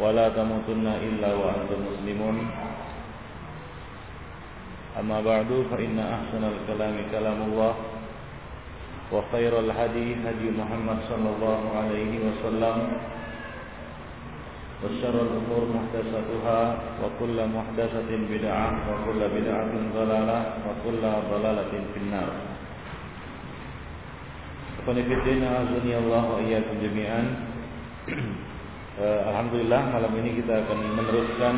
ولا تموتن إلا وأنتم مسلمون أما بعد فإن أحسن الكلام كلام الله وخير الهدي هدي محمد صلى الله عليه وسلم وشر الأمور محدثاتها وكل محدثة بدعة وكل بدعة ضلالة وكل ضلالة في النار Qanifidina azuni Allah wa jami'an. Alhamdulillah malam ini kita akan meneruskan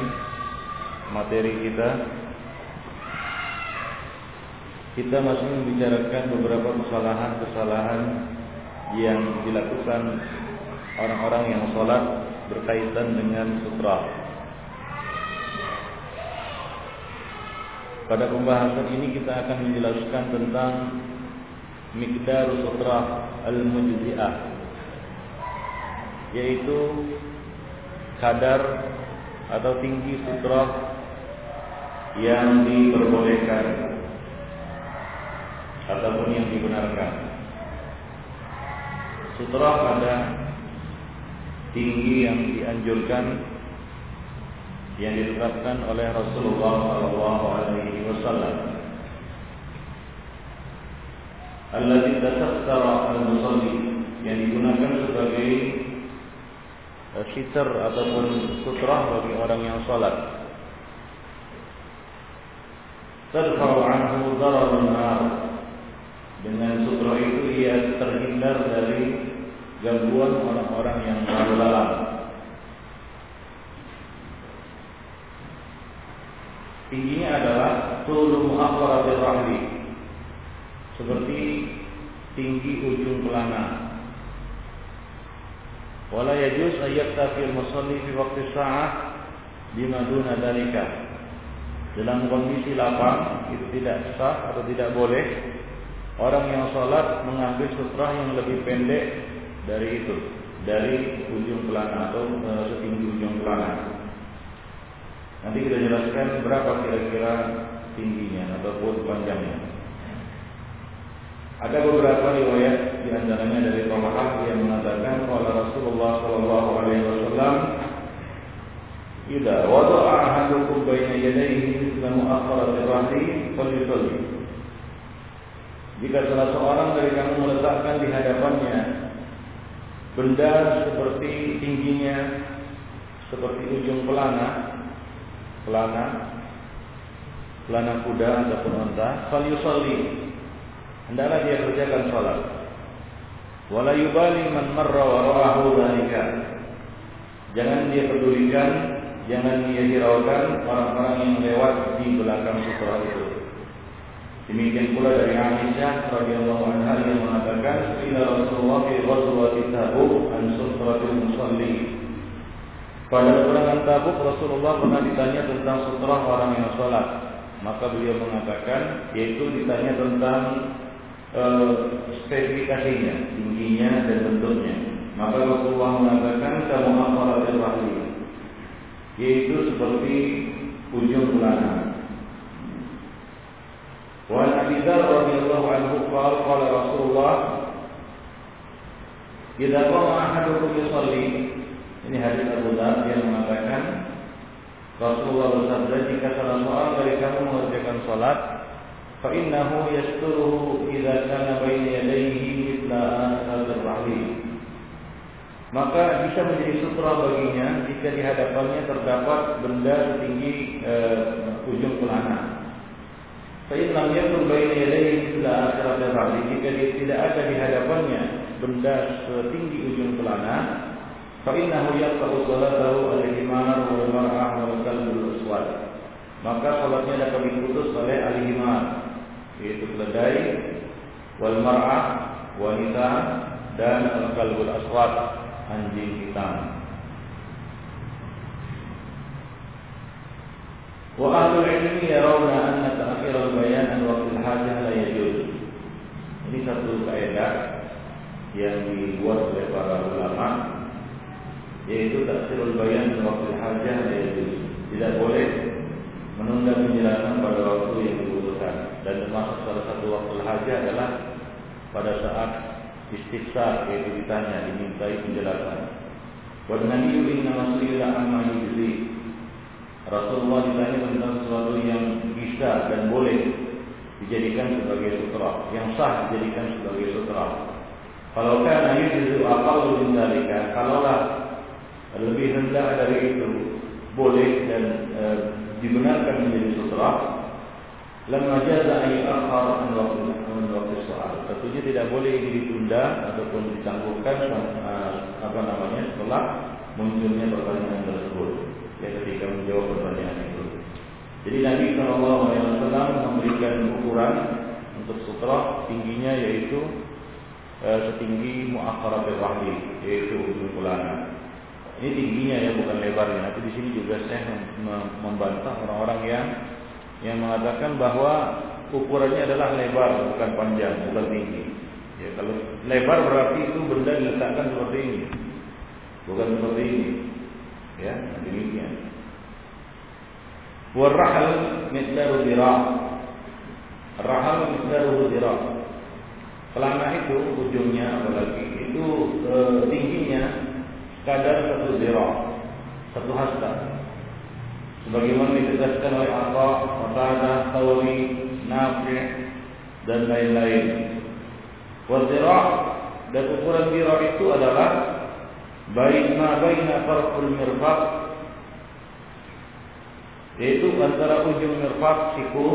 materi kita. Kita masih membicarakan beberapa kesalahan-kesalahan yang dilakukan orang-orang yang sholat berkaitan dengan sutra. Pada pembahasan ini kita akan menjelaskan tentang miqdar sutra al-mujzi'ah yaitu kadar atau tinggi sutra yang diperbolehkan ataupun yang dibenarkan. Sutra pada tinggi yang dianjurkan yang ditetapkan oleh Rasulullah sallallahu alaihi wasallam. Alladzi tasattara al-musalli yang digunakan sebagai sitar ataupun sutra bagi orang yang salat. Tadfa'u anhu dararun. Dengan sutra itu ia terhindar dari gangguan orang-orang yang lalu lalang. Tingginya adalah tulu mu'aqqaratir rahli seperti tinggi ujung pelana. Wala yajuz ayyaktafi al-musalli fi waqti sa'ah bima duna dalika. Dalam kondisi lapang itu tidak sah atau tidak boleh orang yang sholat mengambil sutra yang lebih pendek dari itu, dari ujung pelana atau setinggi ujung pelana. Nanti kita jelaskan berapa kira-kira tingginya ataupun panjangnya. Ada beberapa riwayat di antaranya dari Talha yang mengatakan kalau Rasulullah Shallallahu Alaihi Wasallam Ida wada'a ahadukum baina yadayhi mithla mu'akhkharat ar-rahli falyusalli. Jika salah seorang dari kamu meletakkan di hadapannya benda seperti tingginya seperti ujung pelana pelana pelana kuda ataupun unta falyusalli hendaklah dia kerjakan salat. Wala yubali man marra wara'ahu dzalika. Jangan dia pedulikan, jangan dia hiraukan orang-orang yang lewat di belakang sutra itu. Demikian pula dari Aisyah radhiyallahu anha yang mengatakan, "Ila Rasulullah fi ghazwati Tabuk an sutratil musalli." Pada peperangan Tabuk Rasulullah pernah ditanya tentang sutra orang yang salat. Maka beliau mengatakan, yaitu ditanya tentang spesifikasinya, tingginya dan bentuknya. Maka Rasulullah mengatakan kamu akharatil rahli yaitu seperti ujung pelana. Wa Nabi Dzar radhiyallahu anhu qala qala Rasulullah Idza qama ahadukum yusalli ini hadis Abu Dzar yang mengatakan Rasulullah bersabda jika salah seorang dari kamu mengerjakan salat فإنه يستره إذا كان بين يديه مثل هذا الرحل maka bisa menjadi sutra baginya jika di hadapannya terdapat benda setinggi uh, ujung pelana. Saya lam yakun baina yadayhi illa akhirat rahli jika dia tidak ada di hadapannya benda setinggi ujung pelana, fa innahu yaqta'u salatahu al-himar wal mar'ah wal kalbul aswad. Maka salatnya dapat diputus oleh al-himar yaitu keledai wal mar'ah wanita dan al-kalbul aswad anjing hitam. Wa ahlul ilmi yarawna anna ta'khir al-bayan an waqtil hajah la yajuz. Ini satu kaidah yang dibuat oleh para ulama yaitu taksirul bayan an waqtil hajah yajuz. Tidak boleh menunda penjelasan pada waktu yang dan termasuk salah satu waktu hajah adalah pada saat istifsar yaitu ditanya dimintai penjelasan. Wa nabiyyu inna masila amma yujzi Rasulullah ditanya tentang sesuatu yang bisa dan boleh dijadikan sebagai sutra, yang sah dijadikan sebagai sutra. Kalau kan itu akal min dalika, kalaulah lebih rendah dari itu boleh dan e, dibenarkan menjadi sutra, lamma jaza ay akhar an waktu soal. Tentunya tidak boleh ditunda ataupun ditangguhkan uh, apa namanya setelah munculnya pertanyaan tersebut ya ketika menjawab pertanyaan itu. Jadi Nabi Shallallahu Alaihi Wasallam memberikan ukuran untuk sutra tingginya yaitu e, setinggi muakhirat rahli yaitu ujung pelana. Ini tingginya ya bukan lebarnya. Tapi di sini juga saya membantah orang-orang yang yang mengatakan bahwa ukurannya adalah lebar bukan panjang bukan tinggi. Ya, kalau lebar berarti itu benda diletakkan seperti ini, bukan seperti ini. Ya, demikian. Warahal miqdaru dhira'. Rahal miqdaru dhira'. Pelana itu ujungnya apalagi itu e, tingginya kadar satu dhira', satu hasta. Sebagaimana ditegaskan oleh Allah, Qatadah, Tawri, Nafi' dan lain-lain. Wadhira' dan ukuran dhira' itu adalah baik ma baina tarful mirfaq yaitu antara ujung mirfaq siku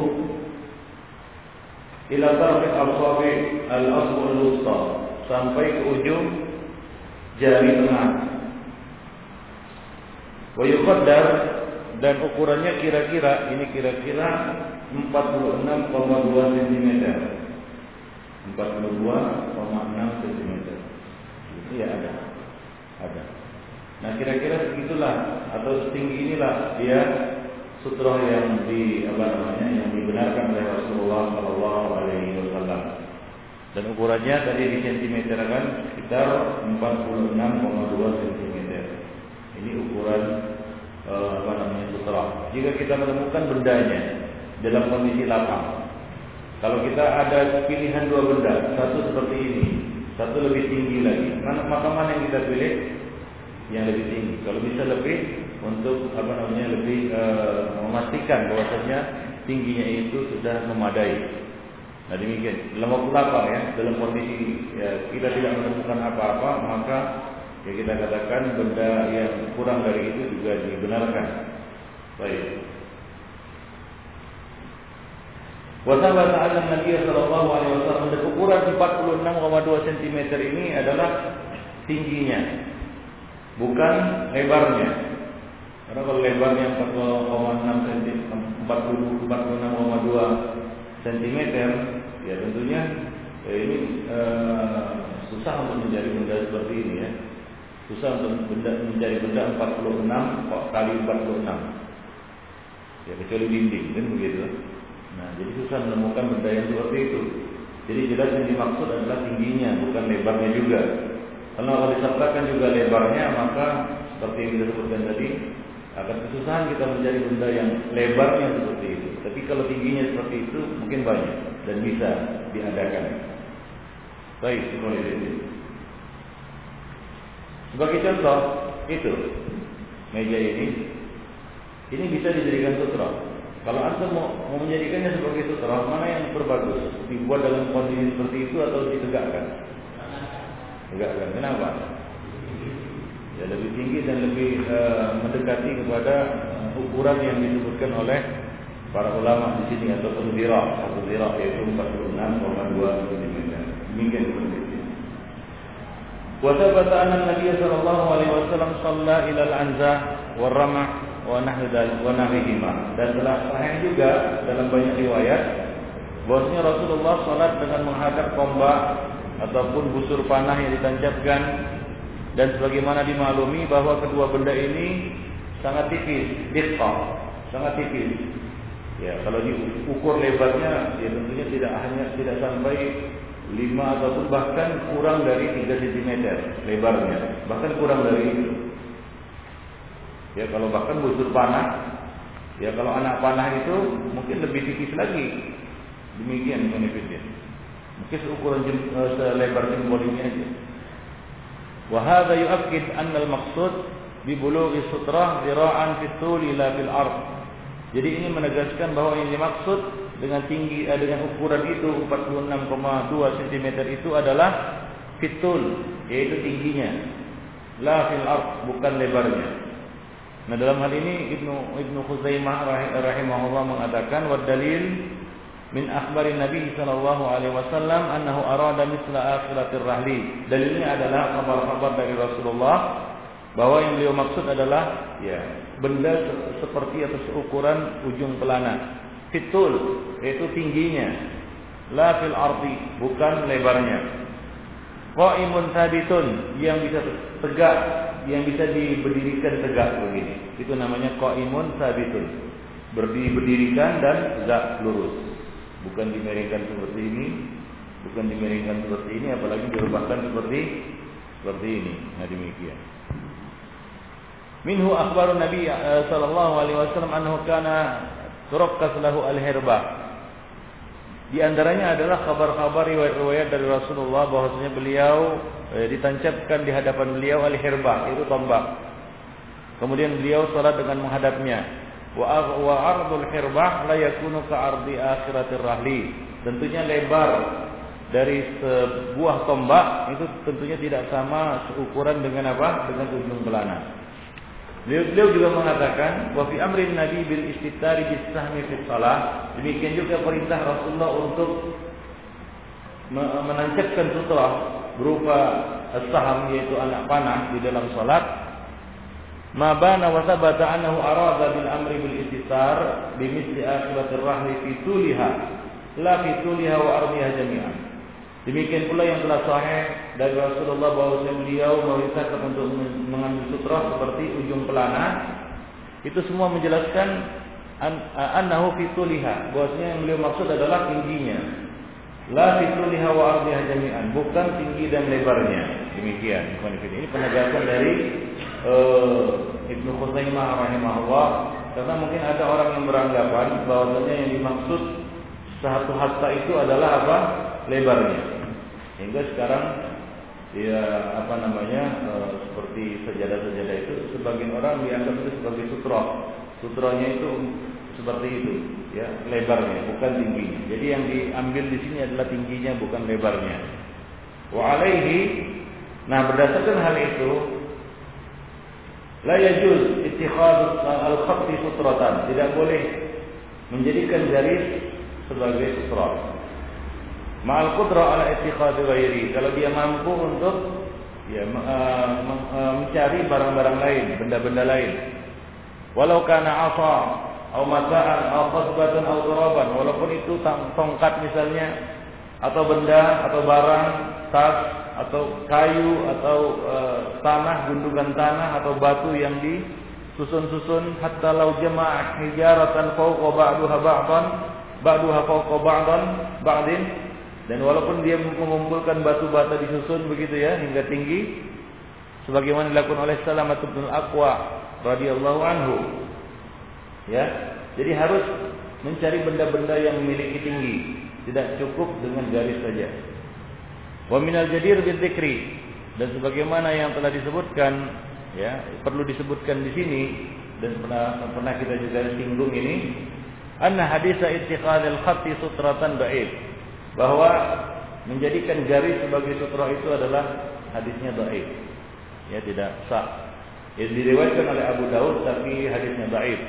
ila tarfi al-asabi al-asbu al-wusta sampai ke ujung jari tengah. Wa yuqaddar dan ukurannya kira-kira ini kira-kira 46,2 cm. 42,6 cm. Itu ya ada ada. Nah kira-kira segitulah atau setinggi inilah dia sutra yang di apa namanya yang dibenarkan oleh Rasulullah Shallallahu Alaihi Wasallam. Dan ukurannya tadi di sentimeter kan sekitar 46,2 cm. Ini ukuran eh, apa namanya Jika kita menemukan bendanya dalam kondisi lapang, kalau kita ada pilihan dua benda, satu seperti ini, satu lebih tinggi lagi. Mana maka mana yang kita pilih? Yang lebih tinggi. Kalau bisa lebih untuk apa namanya lebih e, memastikan bahwasanya tingginya itu sudah memadai. Nah demikian. Dalam waktu lapang ya, dalam kondisi ya, kita tidak menemukan apa-apa, maka ya kita katakan benda yang kurang dari itu juga dibenarkan. Baik. Wasabata anna Nabi sallallahu alaihi wasallam dan ukuran 46,2 cm ini adalah tingginya bukan lebarnya. Karena kalau lebarnya 40,6 cm 46,2 cm ya tentunya ya ini eh, susah untuk menjadi benda seperti ini ya. Susah untuk menjadi benda 46 kali 46. Ya kecuali dinding kan begitu. Nah, jadi susah menemukan benda yang seperti itu. Jadi jelas yang dimaksud adalah tingginya, bukan lebarnya juga. Kalau kalau disertakan juga lebarnya, maka seperti yang kita sebutkan tadi, akan kesusahan kita mencari benda yang lebarnya seperti itu. Tapi kalau tingginya seperti itu, mungkin banyak dan bisa diadakan. Baik, seperti itu. Sebagai contoh, itu meja ini, ini bisa dijadikan sutra. Kalau anda mau, mau menjadikannya sebagai sutra, mana yang berbagus? Dibuat dalam kondisi seperti itu atau ditegakkan? Tegakkan. Kenapa? Ya lebih tinggi dan lebih uh, mendekati kepada uh, ukuran yang disebutkan oleh para ulama di sini atau zirah, atau zirah yaitu 46,2 cm. Demikian seperti itu. وثبت أن النبي صلى الله عليه وسلم صلى إلى العنزة والرمح wa nahwihima dan telah sahih juga dalam banyak riwayat bahwasanya Rasulullah salat dengan menghadap tombak ataupun busur panah yang ditancapkan dan sebagaimana dimaklumi bahwa kedua benda ini sangat tipis, diqqah, sangat tipis. Ya, kalau diukur lebarnya, ya tentunya tidak hanya tidak sampai 5 ataupun bahkan kurang dari 3 cm lebarnya, bahkan kurang dari itu. Ya, kalau bahkan busur panah, ya kalau anak panah itu mungkin lebih tipis lagi. Demikian benefitnya. Mungkin seukuran jem, uh, selebar jempol ini aja. Wahada yu'akid anna al-maqsud bi bulughi sutrah zira'an fi tuli la fil ard. Jadi ini menegaskan bahwa yang dimaksud dengan tinggi eh, dengan ukuran itu 46,2 cm itu adalah fitul yaitu tingginya la fil ard bukan lebarnya. Nah dalam hal ini Ibnu Ibnu Khuzaimah rahimahullah mengatakan wa dalil min akhbari Nabi sallallahu alaihi wasallam annahu arada misla akhiratir rahli. Dalilnya adalah kabar-kabar dari Rasulullah bahwa yang beliau maksud adalah ya benda seperti atau seukuran ujung pelana fitul yaitu tingginya la fil ardi bukan lebarnya qaimun sabitun yang bisa tegak yang bisa diberdirikan tegak begini. Itu namanya qaimun sabitun berdiri berdirikan dan tegak lurus. Bukan dimiringkan seperti ini bukan dimiringkan seperti ini apalagi dirubahkan seperti seperti ini. Nah demikian. Minhu akhbaru Nabi eh, sallallahu alaihi wasallam annahu kana turakkas lahu al-hirbah. Di antaranya adalah kabar-kabar riwayat-riwayat dari Rasulullah bahwasanya beliau eh, ditancapkan di hadapan beliau al-hirbah, itu tombak. Kemudian beliau salat dengan menghadapnya. Wa ardul hirbah la ka ardi akhiratir rahli. Tentunya lebar dari sebuah tombak itu tentunya tidak sama seukuran dengan apa? Dengan ujung pelana. Beliau juga mengatakan wa fi amrin nabi bil istitari bis sahmi fi shalah. Demikian juga perintah Rasulullah untuk menancapkan sutra berupa saham yaitu anak panah di dalam salat. Ma bana wa sabata annahu arada bil amri bil istitar bi misli akibatir rahli fi tuliha la fi tuliha wa ardiha jami'an. Demikian pula yang telah sahih dari Rasulullah bahwa beliau memerintahkan untuk mengambil sutra seperti ujung pelana. Itu semua menjelaskan annahu fituliha. Bahwasanya yang beliau maksud adalah tingginya. La fituliha wa ardiha jami'an, bukan tinggi dan lebarnya. Demikian. Ini penegasan dari uh, Ibnu Khuzaimah rahimahullah karena mungkin ada orang yang beranggapan bahwasanya yang dimaksud satu hatta itu adalah apa? lebarnya. Hingga sekarang ya apa namanya e, seperti sejadah-sejadah itu sebagian orang dianggap itu sebagai sutra. Sutranya itu seperti itu, ya lebarnya bukan tingginya. Jadi yang diambil di sini adalah tingginya bukan lebarnya. Wa alaihi nah berdasarkan hal itu la yajuz ittikhad al-khatti sutratan. Tidak boleh menjadikan garis sebagai sutra. Ma'al qudra ala ittikhadhi ghairi. Kalau dia mampu untuk ya uh, uh, mencari barang-barang lain, benda-benda lain. Walau kana asa atau mata'an atau qasbatan atau turaban, walaupun itu tongkat misalnya atau benda atau barang, tas atau kayu atau uh, tanah, gundukan tanah atau batu yang disusun-susun hatta lau jama'a hijaratan fawqa ba'duha ba'dan ba'duha fawqa ba'dan ba'din dan walaupun dia mengumpulkan batu bata disusun begitu ya hingga tinggi sebagaimana dilakukan oleh Salamat bin Aqwa radhiyallahu anhu. Ya. Jadi harus mencari benda-benda yang memiliki tinggi, tidak cukup dengan garis saja. Wa minal jadir bil dan sebagaimana yang telah disebutkan ya, perlu disebutkan di sini dan pernah pernah kita juga singgung ini anna hadisa ittikhadul khatti sutratan ba'id bahwa menjadikan garis sebagai sutra itu adalah hadisnya dhaif. Ya tidak sah. Ya diriwayatkan oleh Abu Daud tapi hadisnya dhaif.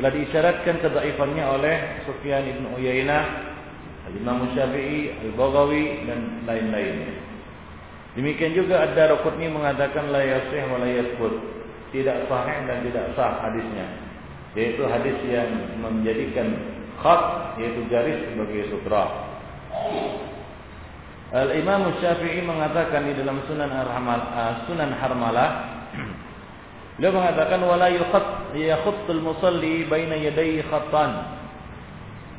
Telah diisyaratkan kedhaifannya oleh Sufyan bin Uyainah, Imam Syafi'i, Al-Baghawi dan lain-lainnya. Demikian juga Ad-Darqutni mengatakan la yasih wa la yathbut. Tidak sahih dan tidak sah hadisnya. Yaitu hadis yang menjadikan khat yaitu garis sebagai sutra. Al-Imam Syafi'i mengatakan di dalam Sunan Harmalah, uh, Sunan Harmalah Beliau mengatakan wala yukhat yakhuttul musalli baina yadayhi khattan.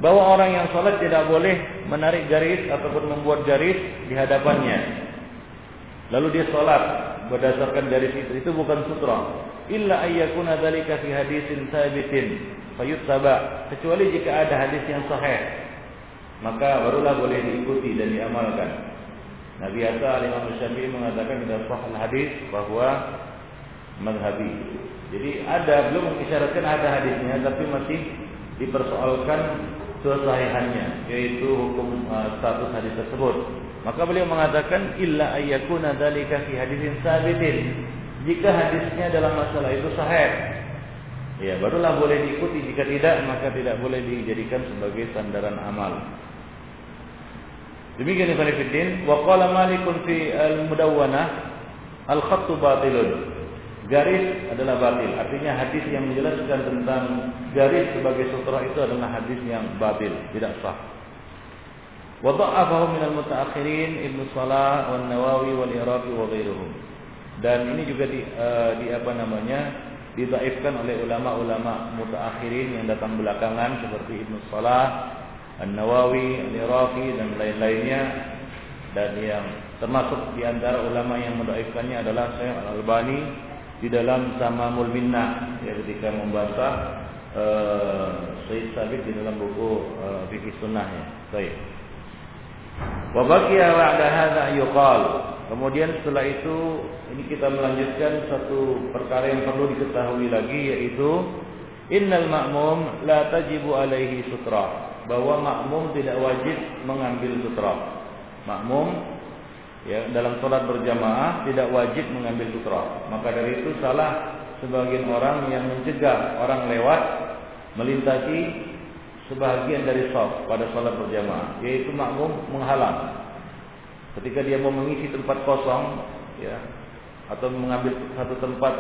Bahwa orang yang sholat tidak boleh menarik garis ataupun membuat garis di hadapannya. Lalu dia sholat berdasarkan garis itu. Itu bukan sutra. Illa ayyakuna dzalika fi hadisin sabitin fayuttaba. Kecuali jika ada hadis yang sahih. Maka barulah boleh diikuti dan diamalkan. Nabi biasa Imam Syafi'i mengatakan dalam sahih hadis bahwa madhabi. Jadi ada belum mengisyaratkan ada hadisnya tapi masih dipersoalkan kesahihannya yaitu hukum uh, status hadis tersebut. Maka beliau mengatakan illa ayyakuna dzalika fi hadisin sabitin. Jika hadisnya dalam masalah itu sahih, ya barulah boleh diikuti. Jika tidak, maka tidak boleh dijadikan sebagai sandaran amal. Demikian Ibn Fiddin. Wa qala malikun fi al-mudawwanah al-khattu batilun garis adalah batil. Artinya hadis yang menjelaskan tentang garis sebagai sutra itu adalah hadis yang batil, tidak sah. Wa dha'afahu min al-mutaakhirin Ibnu Salah wa Nawawi wal Iraqi wa ghairuhum. Dan ini juga di, uh, di apa namanya? Didhaifkan oleh ulama-ulama mutaakhirin yang datang belakangan seperti Ibnu Salah, An-Nawawi, Al-Iraqi dan lain-lainnya dan yang termasuk di antara ulama yang mendhaifkannya adalah Syekh Al-Albani di dalam Tamamul Minnah ya ketika membantah uh, Sayyid Sabit di dalam buku uh, fikih sunnahnya. Baik. Wa baqiya ba'da hadza yuqal. Kemudian setelah itu ini kita melanjutkan satu perkara yang perlu diketahui lagi yaitu innal ma'mum la tajibu alaihi sutra. Bahwa makmum tidak wajib mengambil sutra. Makmum ya dalam sholat berjamaah tidak wajib mengambil sutra. Maka dari itu salah sebagian orang yang mencegah orang lewat melintasi sebagian dari sholat pada sholat berjamaah, yaitu makmum menghalang. Ketika dia mau mengisi tempat kosong, ya, atau mengambil satu tempat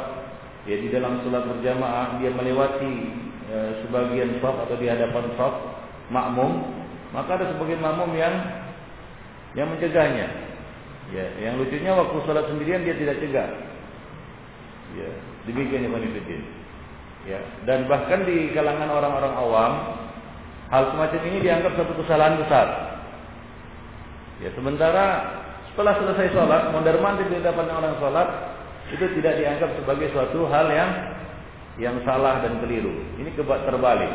ya di dalam sholat berjamaah dia melewati e, sebagian sholat atau di hadapan sholat makmum, maka ada sebagian makmum yang yang mencegahnya. Ya, yang lucunya waktu sholat sendirian dia tidak cegah. Ya, demikian Fiddin. Ya, dan bahkan di kalangan orang-orang awam, hal semacam ini dianggap satu kesalahan besar. Ya, sementara setelah selesai sholat, mondar mandir di depan orang sholat, itu tidak dianggap sebagai suatu hal yang yang salah dan keliru. Ini kebak terbalik.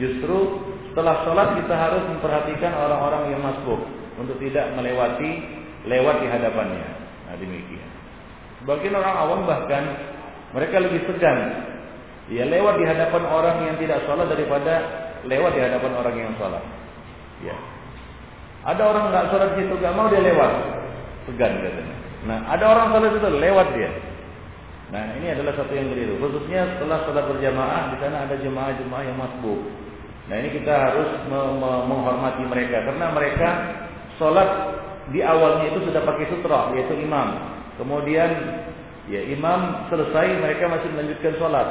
Justru setelah sholat kita harus memperhatikan orang-orang yang masbuk untuk tidak melewati lewat di hadapannya. Nah demikian. Sebagian orang awam bahkan mereka lebih segan ya lewat di hadapan orang yang tidak sholat daripada lewat di hadapan orang yang sholat. Ya. Ada orang nggak sholat situ nggak mau dia lewat, segan katanya. Nah ada orang sholat itu lewat dia. Nah ini adalah satu yang keliru. Khususnya setelah sholat berjamaah di sana ada jemaah-jemaah yang masbuk. Nah ini kita harus menghormati mereka karena mereka sholat di awalnya itu sudah pakai sutra yaitu imam. Kemudian ya imam selesai mereka masih melanjutkan sholat.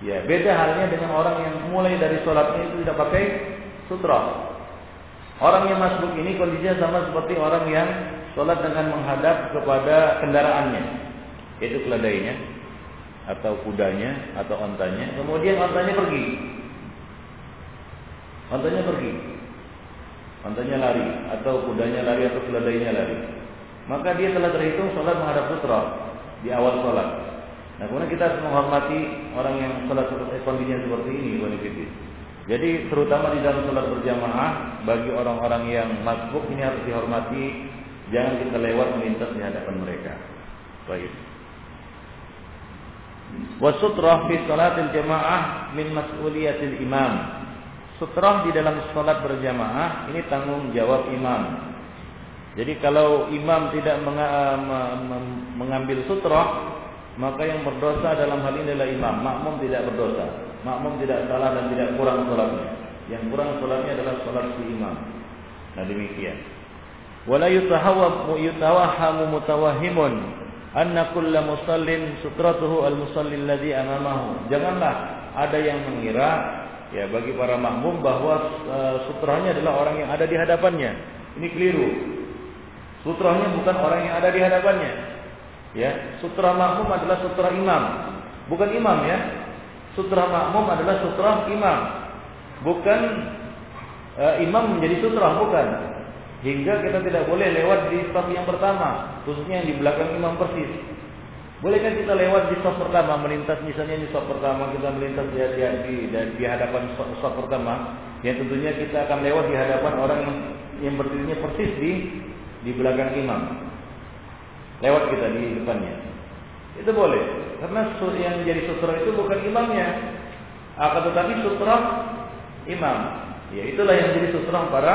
Ya beda halnya dengan orang yang mulai dari sholatnya itu tidak pakai sutra. Orang yang masbuk ini kondisinya sama seperti orang yang sholat dengan menghadap kepada kendaraannya, yaitu keledainya atau kudanya atau ontanya. Kemudian ontanya pergi, ontanya pergi. Ontanya lari atau kudanya lari atau keledainya lari. Maka dia telah terhitung sholat menghadap putra di awal sholat. Nah kemudian kita harus menghormati orang yang sholat kondisinya seperti ini, Bonifiti. Jadi terutama di dalam sholat berjamaah bagi orang-orang yang masbuk ini harus dihormati. Jangan kita lewat melintas di hadapan mereka. Baik. Wasutrah fi salatil jamaah min mas'uliyatil imam. Sutrah di dalam sholat berjamaah ini tanggung jawab imam. Jadi kalau imam tidak mengambil sutrah, maka yang berdosa dalam hal ini adalah imam. Makmum tidak berdosa. Makmum tidak salah dan tidak kurang sholatnya. Yang kurang sholatnya adalah sholat si imam. Nah demikian. Wala yutawahhamu mutawahimun anna kulla musallin sutratuhu al-musalli alladhi amamahu. Janganlah ada yang mengira ya bagi para makmum bahwa uh, sutranya adalah orang yang ada di hadapannya. Ini keliru. Sutranya bukan orang yang ada di hadapannya. Ya, sutra makmum adalah sutra imam. bukan imam ya. Sutra makmum adalah sutra imam. Bukan uh, imam menjadi sutra, bukan. Hingga kita tidak boleh lewat di saf yang pertama, khususnya yang di belakang imam persis. Bolehkah kita lewat di saf pertama, melintas misalnya di saf pertama kita melintas di di, di, di hadapan saf pertama, yang tentunya kita akan lewat di hadapan orang yang yang berdirinya persis di di belakang imam. Lewat kita di depannya. Itu boleh. Karena yang jadi sutra itu bukan imamnya. Akan tetapi sutra imam. Ya itulah yang jadi sutra para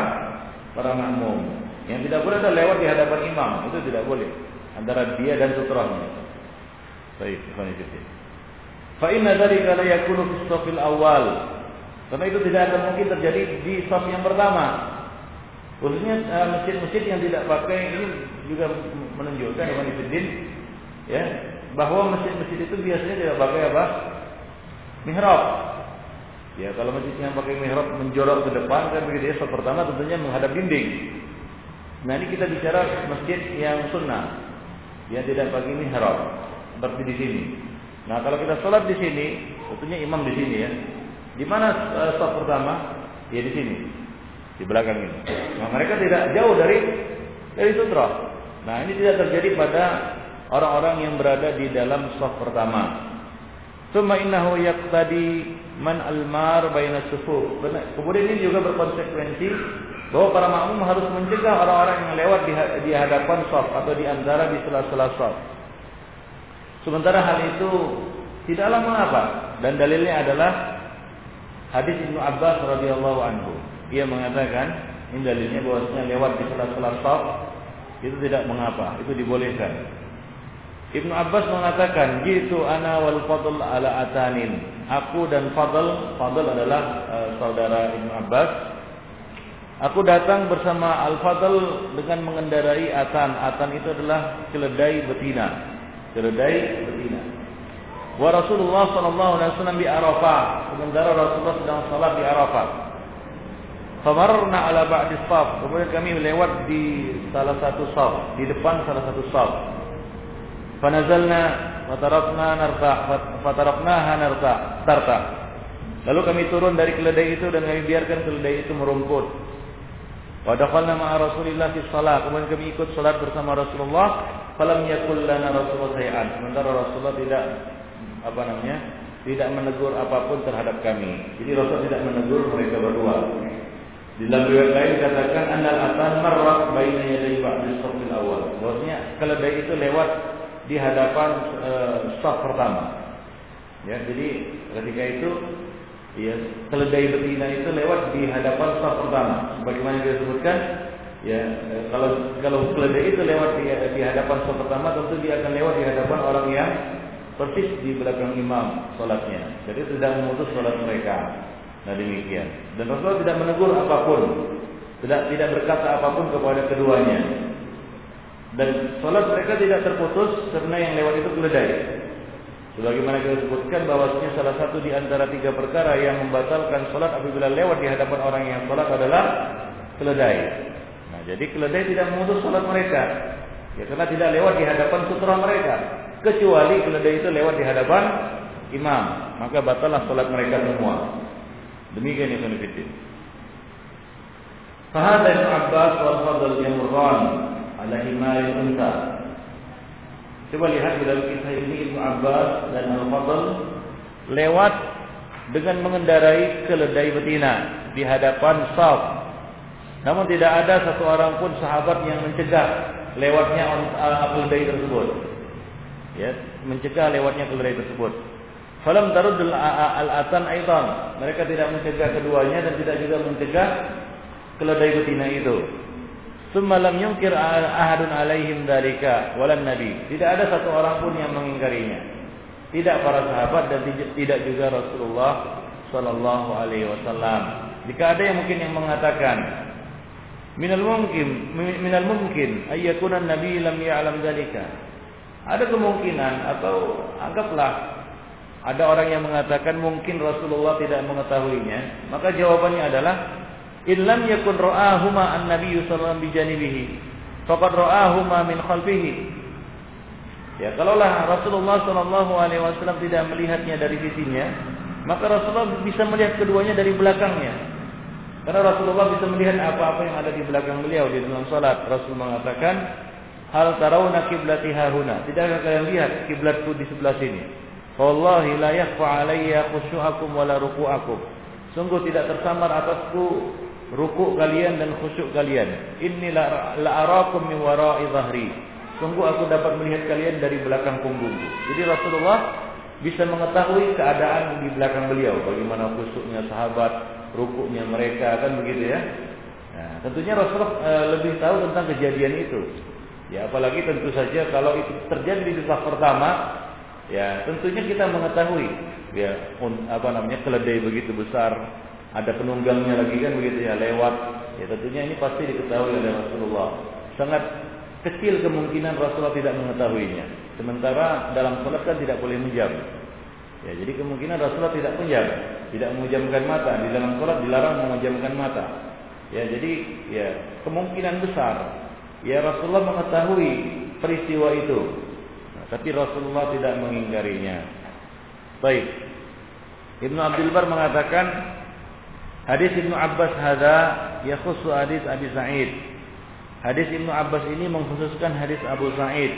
para makmum. Yang tidak boleh adalah lewat di hadapan imam, itu tidak boleh antara dia dan sutranya. Baik. Fa inna dzalika la yakunu fi awal. Karena itu tidak akan mungkin terjadi di shaf yang pertama. Khususnya eh, masjid-masjid yang tidak pakai ini juga menunjukkan ikhwan fillah ya, bahwa masjid-masjid itu biasanya tidak pakai apa? Mihrab. Ya kalau masjid yang pakai mihrab menjorok ke depan kan begitu ya. Pertama tentunya menghadap dinding. Nah ini kita bicara masjid yang sunnah, yang tidak pakai mihrab seperti di sini. Nah kalau kita sholat di sini, tentunya imam di sini ya. Di mana uh, pertama? Ya di sini, di belakang ini. Nah mereka tidak jauh dari dari sutra. Nah ini tidak terjadi pada orang-orang yang berada di dalam saf pertama. Summa innahu yaqtadi man almar baina sufuf. Kemudian ini juga berkonsekuensi bahwa para makmum harus mencegah orang-orang yang lewat di, hadapan saf atau di antara di sela-sela saf. Sementara hal itu tidaklah mengapa dan dalilnya adalah hadis Ibnu Abbas radhiyallahu anhu. Ia mengatakan ini dalilnya bahwasanya lewat di sela-sela saf itu tidak mengapa, itu dibolehkan. Ibnu Abbas mengatakan, "Jitu ana wal fadl ala atanin." Aku dan Fadl, Fadl adalah uh, saudara Ibnu Abbas. Aku datang bersama Al-Fadl dengan mengendarai atan. Atan itu adalah keledai betina. Keledai betina. Wa Rasulullah sallallahu alaihi wasallam di Arafah. Sementara Rasulullah sedang salat di Arafah. Famarna ala ba'di saf. Kemudian kami lewat di salah satu saf, di depan salah satu saf. Fanazalna fatarakna narta fataraknaha narta tarta. Lalu kami turun dari keledai itu dan kami biarkan keledai itu merumput. Wa dakhalna ma'a Rasulillah fi shalah. Kemudian kami ikut salat bersama Rasulullah. Falam yakul lana Rasulullah say'an. Sementara Rasulullah tidak apa namanya? tidak menegur apa pun terhadap kami. Jadi Rasul tidak menegur mereka berdua. Di dalam riwayat lain dikatakan annal atan marrat baina yaday ba'd as awal. Bahwasanya keledai itu lewat di hadapan e, staf pertama. Ya, jadi ketika itu ya keledai betina itu lewat di hadapan staf pertama. Bagaimana disebutkan? Ya, e, kalau kalau keledai itu lewat di, di hadapan staf pertama, tentu dia akan lewat di hadapan orang yang persis di belakang imam sholatnya. Jadi tidak memutus sholat mereka. Nah demikian. Dan Rasulullah tidak menegur apa pun, tidak tidak berkata apa pun kepada keduanya. Dan sholat mereka tidak terputus karena yang lewat itu keledai. Sebagaimana kita sebutkan bahwasanya salah satu di antara tiga perkara yang membatalkan sholat apabila lewat di hadapan orang yang sholat adalah keledai. Nah, jadi keledai tidak memutus sholat mereka. Ya, karena tidak lewat di hadapan sutra mereka. Kecuali keledai itu lewat di hadapan imam. Maka batallah sholat mereka semua. Demikian yang fitin. Fahadha Ibn Abbas wal Fadl yamurran ala himari unta. Coba lihat dalam kisah ini Ibnu Abbas dan Al-Fadl lewat dengan mengendarai keledai betina di hadapan saf. Namun tidak ada satu orang pun sahabat yang mencegah lewatnya keledai tersebut. Ya, mencegah lewatnya keledai tersebut. Falam tarudul al-atan aidan. Mereka tidak mencegah keduanya dan tidak juga mencegah keledai betina itu. Summa lam yunkir ahadun alaihim dalika walan nabi. Tidak ada satu orang pun yang mengingkarinya. Tidak para sahabat dan tidak juga Rasulullah sallallahu alaihi wasallam. Jika ada yang mungkin yang mengatakan minal mungkin minal mungkin ayyakuna nabi lam ya'lam dalika. Ada kemungkinan atau anggaplah ada orang yang mengatakan mungkin Rasulullah tidak mengetahuinya, maka jawabannya adalah illam yakun ra'ahuma an-nabiy sallallahu bijanibihi faqad min khalfihi Ya, kalaulah Rasulullah Shallallahu Alaihi Wasallam tidak melihatnya dari sisinya, maka Rasulullah bisa melihat keduanya dari belakangnya. Karena Rasulullah bisa melihat apa-apa yang ada di belakang beliau di dalam salat. Rasul mengatakan, "Hal tarawna kiblati hahuna?" Tidakkah kalian lihat kiblatku di sebelah sini? Wallahi la yakhfa alayya khusyu'akum wala ruku'akum. Sungguh tidak tersamar atasku ruku kalian dan khusyuk kalian. Inni la, arakum min wara'i dhahri. Sungguh aku dapat melihat kalian dari belakang punggungku. Jadi Rasulullah bisa mengetahui keadaan di belakang beliau, bagaimana khusyuknya sahabat, rukuknya mereka kan begitu ya. Nah, tentunya Rasulullah e, lebih tahu tentang kejadian itu. Ya, apalagi tentu saja kalau itu terjadi di saf pertama, ya tentunya kita mengetahui ya apa namanya keledai begitu besar, ada penunggangnya lagi kan begitu ya lewat. Ya tentunya ini pasti diketahui oleh Rasulullah. Sangat kecil kemungkinan Rasulullah tidak mengetahuinya. Sementara dalam sholat kan tidak boleh menjam. Ya, jadi kemungkinan Rasulullah tidak menjam, tidak memejamkan mata. Di dalam sholat dilarang memejamkan mata. Ya, jadi ya kemungkinan besar ya Rasulullah mengetahui peristiwa itu. Tapi Rasulullah tidak mengingkarinya. Baik. Ibnu Abdul Bar mengatakan hadis Ibnu Abbas hada yakhussu hadis Abi Sa'id Hadis Ibnu Abbas ini mengkhususkan hadis Abu Sa'id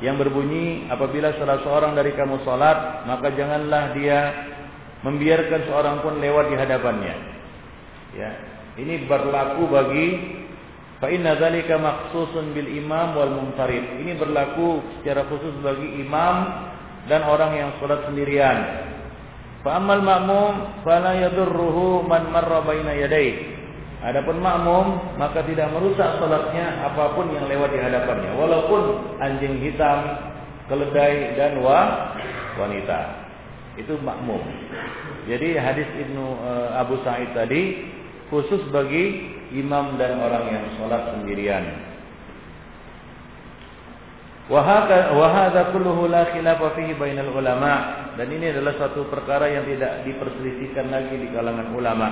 yang berbunyi apabila salah seorang dari kamu salat maka janganlah dia membiarkan seorang pun lewat di hadapannya. Ya, ini berlaku bagi fa inna dzalika makhsusun bil imam wal munfarid. Ini berlaku secara khusus bagi imam dan orang yang salat sendirian. Fa ammal ma'mum fala yadurruhu man marra baina yadayhi. Adapun makmum maka tidak merusak salatnya apa pun yang lewat di hadapannya walaupun anjing hitam, keledai dan wa wanita. Itu makmum. Jadi hadis Ibnu uh, Abu Sa'id tadi khusus bagi imam dan orang yang sholat sendirian. Wahada kulluhu la khilafa fihi bainal ulama dan ini adalah satu perkara yang tidak diperselisihkan lagi di kalangan ulama.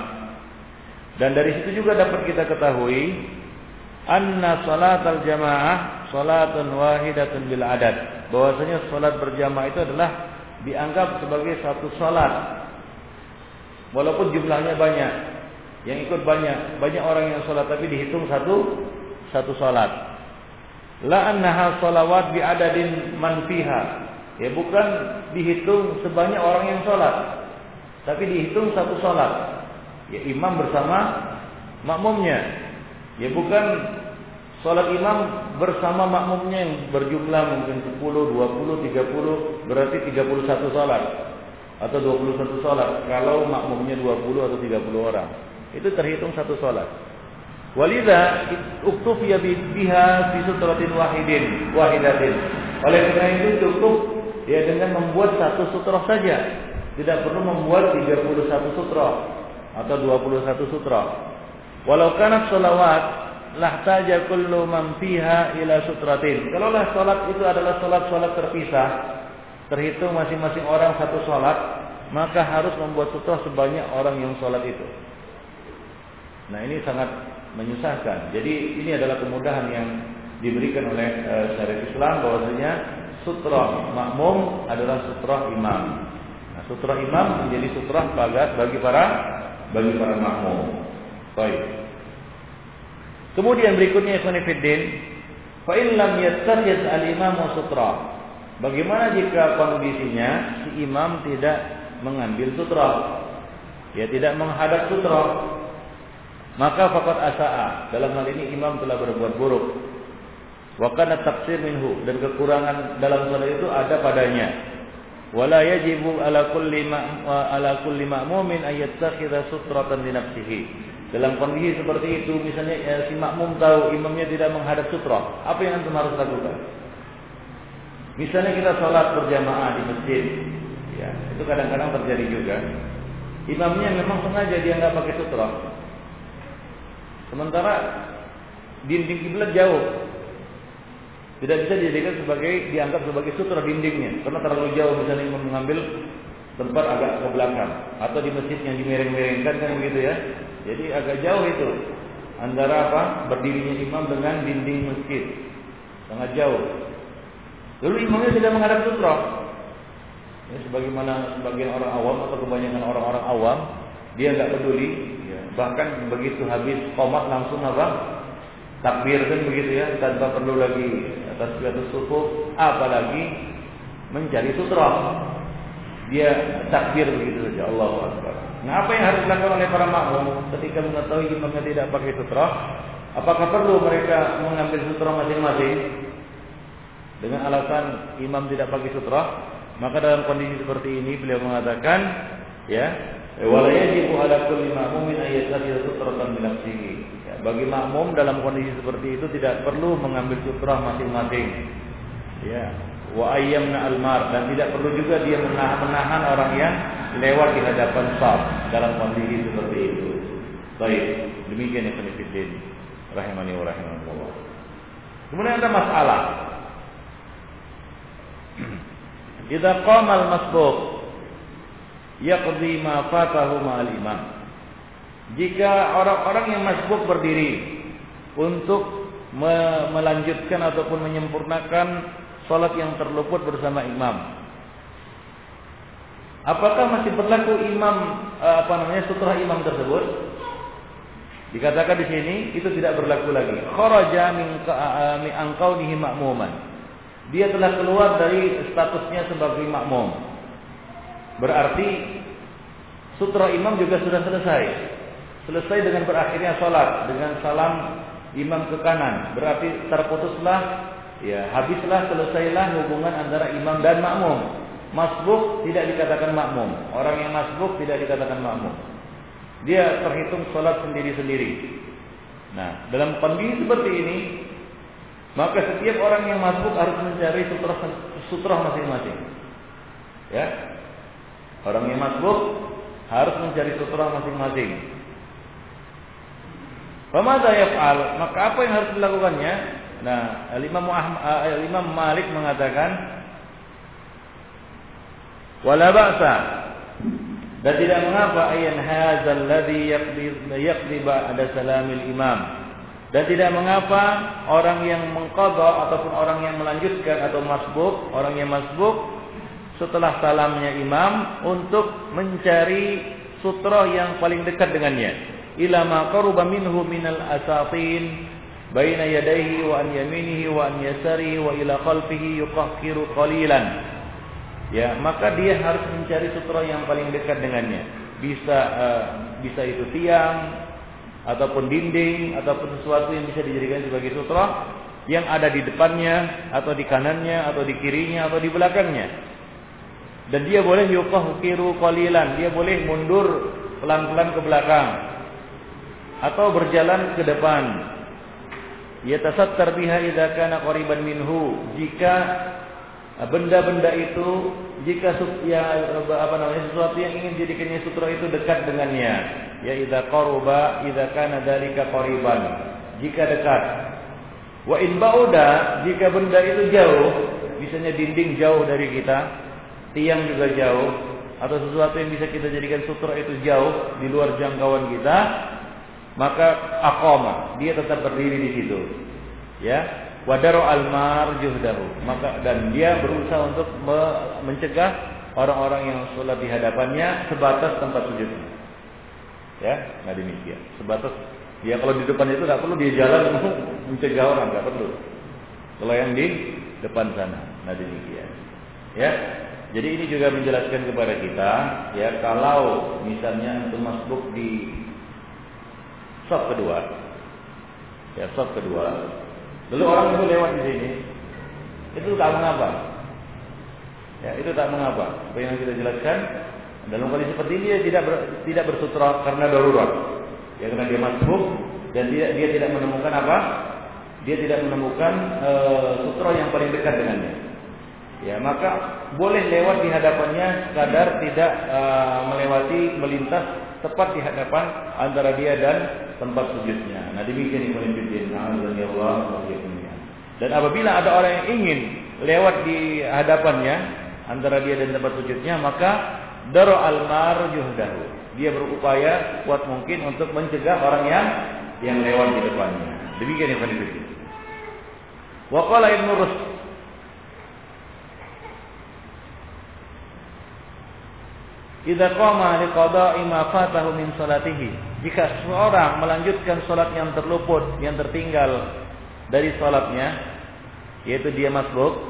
Dan dari situ juga dapat kita ketahui anna salatal jamaah salatun wahidatun bil adad. Bahwasanya salat berjamaah itu adalah dianggap sebagai satu salat. Walaupun jumlahnya banyak, yang ikut banyak, banyak orang yang salat tapi dihitung satu satu salat. La annaha salawat bi adadin man fiha. Ya bukan dihitung sebanyak orang yang salat, tapi dihitung satu salat. Ya imam bersama makmumnya. Ya bukan sholat imam bersama makmumnya yang berjumlah mungkin 10, 20, 30 berarti 31 sholat atau 21 sholat kalau makmumnya 20 atau 30 orang itu terhitung satu sholat walidha uktufiya biha fi sutratin wahidin wahidatin oleh karena itu cukup ya dengan membuat satu sutra saja tidak perlu membuat 31 sutra atau 21 sutra. Walau kanat salawat lahtaja kullu man fiha ila sutratin. Kalaulah salat itu adalah salat-salat terpisah, terhitung masing-masing orang satu salat, maka harus membuat sutra sebanyak orang yang salat itu. Nah, ini sangat menyusahkan. Jadi ini adalah kemudahan yang diberikan oleh e, syariat Islam bahwasanya sutra makmum adalah sutra imam. Nah, sutra imam menjadi sutra bagi para bagi para makmum. Baik. Kemudian berikutnya Ibn Fiddin, fa in lam yattakhidh al-imam sutra. Bagaimana jika kondisinya si imam tidak mengambil sutra? Ya tidak menghadap sutra. Maka fakat asa'a. Dalam hal ini imam telah berbuat buruk. Wa kana tafsir minhu dan kekurangan dalam salat itu ada padanya wala yajibu ala kulli ala kulli ma'mumin ay yattakhidha sutratan li nafsihi. Dalam kondisi seperti itu misalnya ya, si makmum tahu imamnya tidak menghadap sutra, apa yang antum harus lakukan? Misalnya kita sholat berjamaah di masjid, ya itu kadang-kadang terjadi juga. Imamnya memang sengaja dia nggak pakai sutra, sementara dinding kiblat jauh, tidak bisa dijadikan sebagai dianggap sebagai sutra dindingnya karena terlalu jauh misalnya mengambil tempat agak ke belakang atau di masjid yang dimereng-merengkan kan begitu ya. Jadi agak jauh itu antara apa berdirinya imam dengan dinding masjid sangat jauh. Lalu imamnya tidak menghadap sutra. Ya, sebagaimana sebagian orang awam atau kebanyakan orang-orang awam, dia nggak peduli. Bahkan begitu habis komat langsung apa? Takbir kan begitu ya, tanpa perlu lagi atas tasbihatus suku, apalagi mencari sutra. Dia takbir begitu saja, Allah Akbar. Nah, apa yang harus dilakukan oleh para makmum ketika mengetahui imamnya tidak pakai sutra? Apakah perlu mereka mengambil sutra masing-masing? Dengan alasan imam tidak pakai sutra, maka dalam kondisi seperti ini beliau mengatakan, ya, wala yajibu ala kulli ma'mumin ayyattakhidha sutratan min nafsihi. Ya, bagi makmum dalam kondisi seperti itu tidak perlu mengambil sutra masing-masing. Ya, wa ayyamna almar dan tidak perlu juga dia menahan, menahan orang yang lewat di hadapan saf dalam kondisi seperti itu. Baik, demikian yang penelitian rahimani wa rahimakumullah. Kemudian ada masalah Idza qama al-masbuq yaqdi ma fatahu ma'al imam. Jika orang-orang yang masbuk berdiri untuk melanjutkan ataupun menyempurnakan salat yang terluput bersama imam. Apakah masih berlaku imam eh, apa namanya sutra imam tersebut? Dikatakan di sini itu tidak berlaku lagi. Kharaja min eh, min ma'muman dia telah keluar dari statusnya sebagai makmum. Berarti sutra imam juga sudah selesai. Selesai dengan berakhirnya sholat dengan salam imam ke kanan. Berarti terputuslah, ya habislah selesailah hubungan antara imam dan makmum. Masbuk tidak dikatakan makmum. Orang yang masbuk tidak dikatakan makmum. Dia terhitung sholat sendiri-sendiri. Nah, dalam kondisi seperti ini, maka setiap orang yang masuk harus mencari sutra sutra masing-masing. Ya. Orang yang masuk harus mencari sutra masing-masing. Pemada yaf'al, maka apa yang harus dilakukannya? Nah, Imam uh, Imam Malik mengatakan wala ba'sa dan tidak mengapa ayan hadzal ladzi yaqdi ba'da salamil imam dan tidak mengapa orang yang mengkodok ataupun orang yang melanjutkan atau masbuk, orang yang masbuk setelah salamnya imam untuk mencari sutra yang paling dekat dengannya. Ila ma qaruba minhu minal asatin baina yadayhi wa an yaminihi wa an yasarihi wa ila khalfihi yuqahhiru qalilan. Ya, maka dia harus mencari sutra yang paling dekat dengannya. Bisa uh, bisa itu tiang, ataupun dinding ataupun sesuatu yang bisa dijadikan sebagai sutra yang ada di depannya atau di kanannya atau di kirinya atau di belakangnya. Dan dia boleh yuqahqiru qalilan, dia boleh mundur pelan-pelan ke belakang. Atau berjalan ke depan. Yatasattar biha idza kana qariban minhu. Jika benda-benda itu jika ya apa namanya sesuatu yang ingin dijadikannya sutra itu dekat dengannya. Ya idza qaruba idza kana qariban. Jika dekat. Wa in bauda jika benda itu jauh misalnya dinding jauh dari kita tiang juga jauh atau sesuatu yang bisa kita jadikan sutra itu jauh di luar jangkauan kita maka aqama dia tetap berdiri di situ ya wadaro almar juhdahu maka dan dia berusaha untuk mencegah orang-orang yang sholat di hadapannya sebatas tempat sujudnya Ya, nah demikian. Sebatas ya kalau di depan itu nggak perlu dia jalan mencegah orang, nggak perlu. Kalau yang di depan sana, nah demikian. Ya, jadi ini juga menjelaskan kepada kita, ya kalau misalnya untuk masuk di sop kedua, ya sop kedua, lalu orang itu lewat di sini, itu tak mengapa. Ya, itu tak mengapa. Apa yang kita jelaskan, dalam kondisi seperti ini dia tidak ber, tidak bersutra karena darurat. Ya karena dia masbuk dan dia dia tidak menemukan apa? Dia tidak menemukan uh, sutra yang paling dekat dengannya. Ya, maka boleh lewat di hadapannya sekadar tidak uh, melewati melintas tepat di hadapan antara dia dan tempat sujudnya. Nah, demikian Ibnu Fiddin. Allah Dan apabila ada orang yang ingin lewat di hadapannya antara dia dan tempat sujudnya, maka Daro almar yuhdahu. Dia berupaya kuat mungkin untuk mencegah orang yang yang lewat di depannya. Demikian yang penting. Wa qala Ibnu Rus Idza qama liqada'i ma fatahu min salatihi. Jika seorang melanjutkan salat yang terluput, yang tertinggal dari salatnya, yaitu dia masbuk,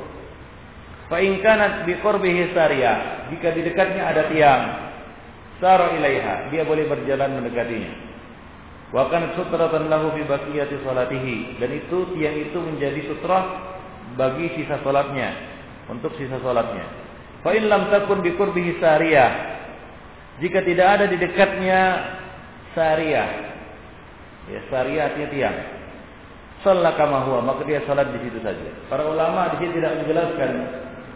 fa in kanat bi qurbihi sariyah, jika di dekatnya ada tiang, sara ilaiha, dia boleh berjalan mendekatinya. Wa kanat sutratan lahu fi baqiyati salatihi, dan itu tiang itu menjadi sutra bagi sisa salatnya, untuk sisa salatnya. Fa in lam takun bi qurbihi sariyah, jika tidak ada di dekatnya syariah. Ya, syariah artinya tiang. Salat kama huwa, maka dia salat di situ saja. Para ulama di sini tidak menjelaskan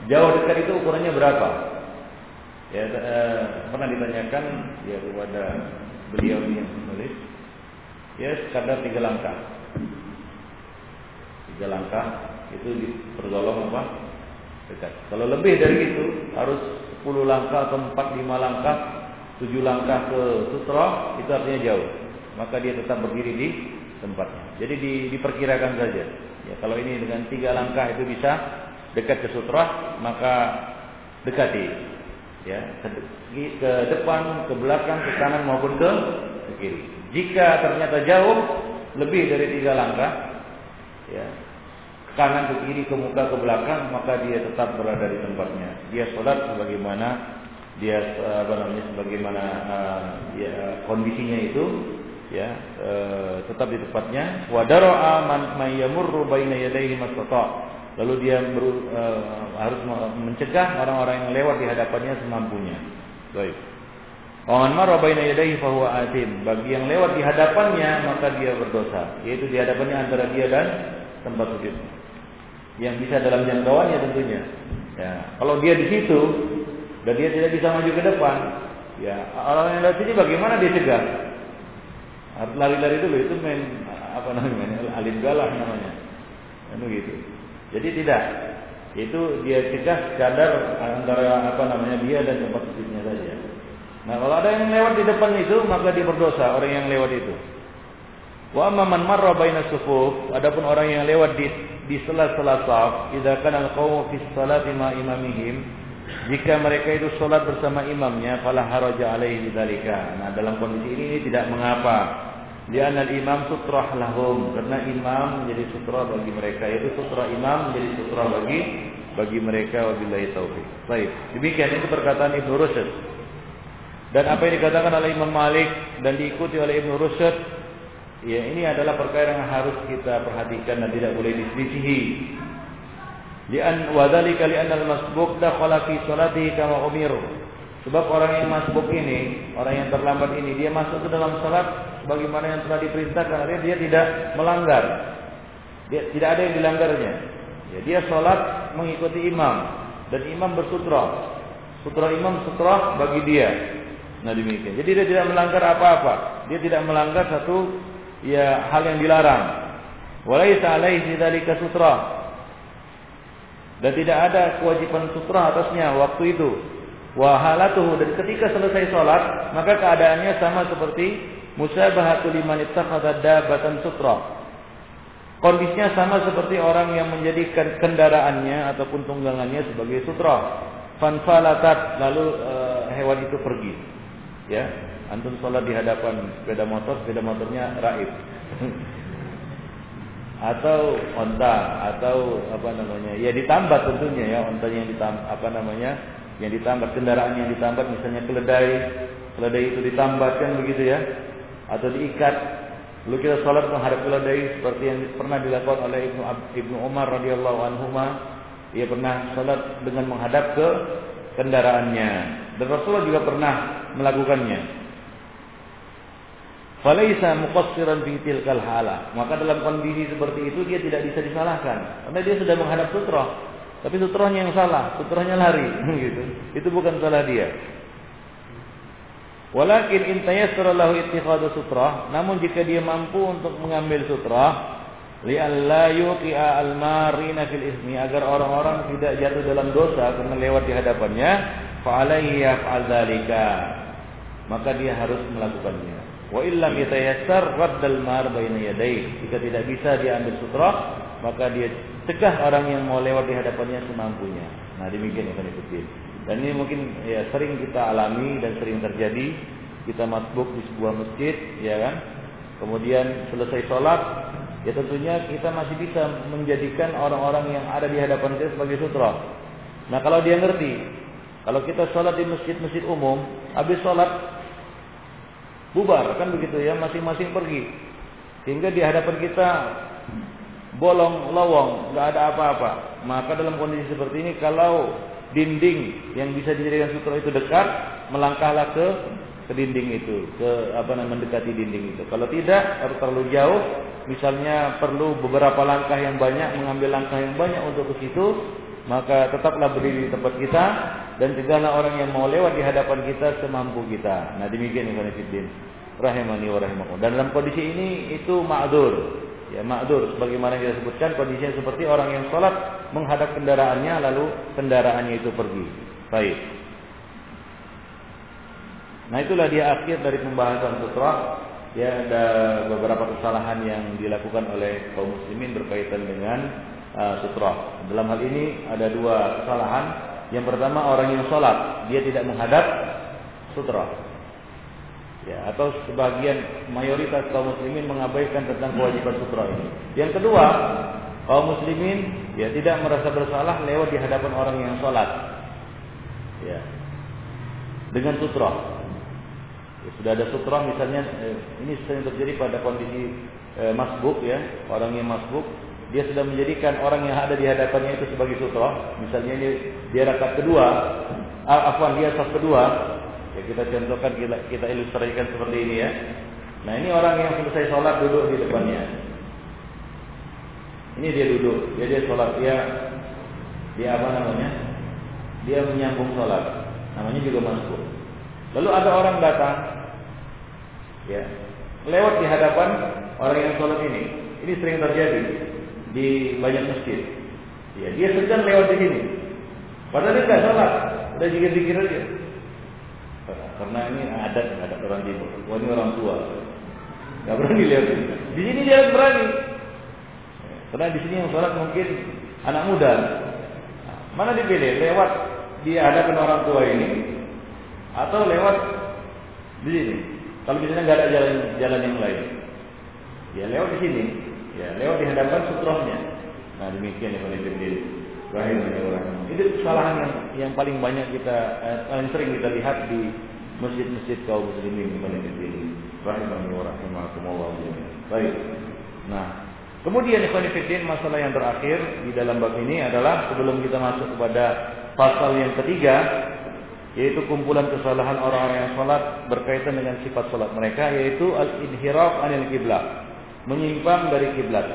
jauh dekat itu ukurannya berapa. Ya, eh, pernah ditanyakan ya kepada beliau yang menulis. Ya, sekadar tiga langkah. Tiga langkah itu dipergolong apa? Dekat. Kalau lebih dari itu harus 10 langkah atau 4 5 langkah tujuh langkah ke sutra itu artinya jauh. Maka dia tetap berdiri di tempatnya. Jadi di, diperkirakan saja. Ya kalau ini dengan tiga langkah itu bisa dekat ke sutra maka dekati. Ya ke, ke depan ke belakang ke kanan maupun ke, ke kiri. Jika ternyata jauh lebih dari tiga langkah ya kanan ke kiri ke muka ke belakang maka dia tetap berada di tempatnya. Dia sholat sebagaimana dia apa namanya sebagaimana uh, ya, kondisinya itu ya uh, tetap di tempatnya wadara'a man mayyamurru baina yadayhi mastata lalu dia ber, uh, harus mencegah orang-orang yang lewat di hadapannya semampunya baik Waman marra baina yadayhi fahuwa atim. Bagi yang lewat di hadapannya maka dia berdosa, yaitu di hadapannya antara dia dan tempat sujud. Yang bisa dalam jangkauannya tentunya. Ya, kalau dia di situ dan dia tidak bisa maju ke depan, ya orang yang lewat sini bagaimana dia cegah? Lari-lari dulu itu main apa namanya alim galah namanya, kan gitu. Jadi tidak, itu dia cegah kadar antara apa namanya dia dan tempat sujudnya saja. Nah kalau ada yang lewat di depan itu maka dia berdosa orang yang lewat itu. Wa man marra baina sufuf, adapun orang yang lewat di di sela-sela saf, idza kana al-qawmu fi salati ma imamihim, jika mereka itu sholat bersama imamnya, fala haraja alaihi dzalika. Nah, dalam kondisi ini, ini tidak mengapa. Dia anal imam sutrah lahum karena imam menjadi sutra bagi mereka yaitu sutra imam menjadi sutra bagi bagi mereka wabillahi taufik. Baik, demikian itu perkataan Ibnu Rusyd. Dan apa yang dikatakan oleh Imam Malik dan diikuti oleh Ibnu Rusyd, ya ini adalah perkara yang harus kita perhatikan dan tidak boleh diselisihi. Lian wadhalika lian al-masbuk dakhala fi salatihi kama umiru. Sebab orang yang masbuk ini, orang yang terlambat ini, dia masuk ke dalam salat sebagaimana yang telah diperintahkan. Artinya dia tidak melanggar. Dia tidak ada yang dilanggarnya. Ya, dia salat mengikuti imam dan imam bersutra. Sutra imam sutra bagi dia. Nah demikian. Jadi dia tidak melanggar apa-apa. Dia tidak melanggar satu ya hal yang dilarang. Walaisa alaihi dzalika sutra. Dan tidak ada kewajiban sutra atasnya waktu itu. Wahalatuhu dan ketika selesai sholat maka keadaannya sama seperti musabahatul liman ittakhadha dabatan sutra. Kondisinya sama seperti orang yang menjadikan kendaraannya ataupun tunggangannya sebagai sutra. Fanfalatat lalu e, hewan itu pergi. Ya, antum sholat di hadapan sepeda motor, sepeda motornya raib. atau onta atau apa namanya ya ditambat tentunya ya onta yang ditambat apa namanya yang ditambat kendaraan yang ditambat misalnya keledai keledai itu ditambatkan begitu ya atau diikat. Lalu kita sholat menghadap keledai seperti yang pernah dilakukan oleh ibnu ibnu Umar radhiyallahu anhu ia pernah sholat dengan menghadap ke kendaraannya. Dan Rasulullah juga pernah melakukannya Falaisa muqassiran fi tilkal hala. Maka dalam kondisi seperti itu dia tidak bisa disalahkan karena dia sudah menghadap sutra. Tapi sutranya yang salah, sutranya lari gitu. Itu bukan salah dia. Walakin in tayassara lahu ittikhadu sutra, namun jika dia mampu untuk mengambil sutra, li'alla yuqi'a al-marina fil ismi agar orang-orang tidak jatuh dalam dosa karena lewat di hadapannya, fa alaihi yaf'al. Maka dia harus melakukannya. Wa illam yatayassar raddal mar baina yadayhi. Jika tidak bisa dia ambil sutra, maka dia cegah orang yang mau lewat di hadapannya semampunya. Nah, demikian yang kami Dan ini mungkin ya sering kita alami dan sering terjadi. Kita masbuk di sebuah masjid, ya kan? Kemudian selesai sholat, ya tentunya kita masih bisa menjadikan orang-orang yang ada di hadapan kita sebagai sutra. Nah kalau dia ngerti, kalau kita sholat di masjid-masjid umum, habis sholat bubar kan begitu ya, masing-masing pergi. Sehingga di hadapan kita bolong lowong, nggak ada apa-apa. Maka dalam kondisi seperti ini, kalau dinding yang bisa dijadikan sutra itu dekat, melangkahlah ke ke dinding itu, ke apa namanya mendekati dinding itu. Kalau tidak, harus terlalu jauh, misalnya perlu beberapa langkah yang banyak, mengambil langkah yang banyak untuk ke situ, maka tetaplah berdiri di tempat kita dan cegahlah orang yang mau lewat di hadapan kita semampu kita. Nah demikian Ibn Fiddin rahimani wa rahimakum. Dan dalam kondisi ini itu ma'dur. Ya ma'dur sebagaimana kita sebutkan kondisinya seperti orang yang sholat menghadap kendaraannya lalu kendaraannya itu pergi. Baik. Nah itulah dia akhir dari pembahasan sutra. Ya ada beberapa kesalahan yang dilakukan oleh kaum muslimin berkaitan dengan uh, sutra. Dalam hal ini ada dua kesalahan. Yang pertama orang yang sholat dia tidak menghadap sutra. Ya, atau sebagian mayoritas kaum muslimin mengabaikan tentang kewajiban sutra ini. Yang kedua, kaum muslimin ya tidak merasa bersalah lewat di hadapan orang yang sholat. Ya. Dengan sutra. Ya, sudah ada sutra misalnya eh, ini sering terjadi pada kondisi eh, masbuk ya, orang yang masbuk dia sudah menjadikan orang yang ada di hadapannya itu sebagai sutra. Misalnya ini dia rakaat kedua, ah, afwan dia saf kedua, ya kita contohkan kita, kita ilustrasikan seperti ini ya. Nah ini orang yang selesai sholat duduk di depannya. Ini dia duduk, dia dia sholat dia dia apa namanya? Dia menyambung sholat, namanya juga masuk. Lalu ada orang datang, ya lewat di hadapan orang yang sholat ini. Ini sering terjadi di banyak masjid. Ya, dia sedang lewat di sini. Padahal dia tidak sholat, udah zikir-zikir aja. Karena ini adat adat orang timur. Wah ini orang tua, nggak berani lihat. Di sini dia berani. Karena di sini yang sholat mungkin anak muda. Mana dipilih? Lewat di hadapan orang tua ini atau lewat di sini? Kalau misalnya nggak ada jalan jalan yang lain, ya lewat di sini. Ya, lewat di hadapan sutrohnya. Nah, demikian ya Pak Rahim Itu kesalahan yang yang paling banyak kita eh, paling sering kita lihat di masjid-masjid kaum muslimin di Fiddin. Rahimahullah rahimakumullah. Baik. Nah, kemudian ikhwan fillah masalah yang terakhir di dalam bab ini adalah sebelum kita masuk kepada pasal yang ketiga yaitu kumpulan kesalahan orang-orang yang salat berkaitan dengan sifat salat mereka yaitu al-inhiraf anil kiblat menyimpang dari kiblat.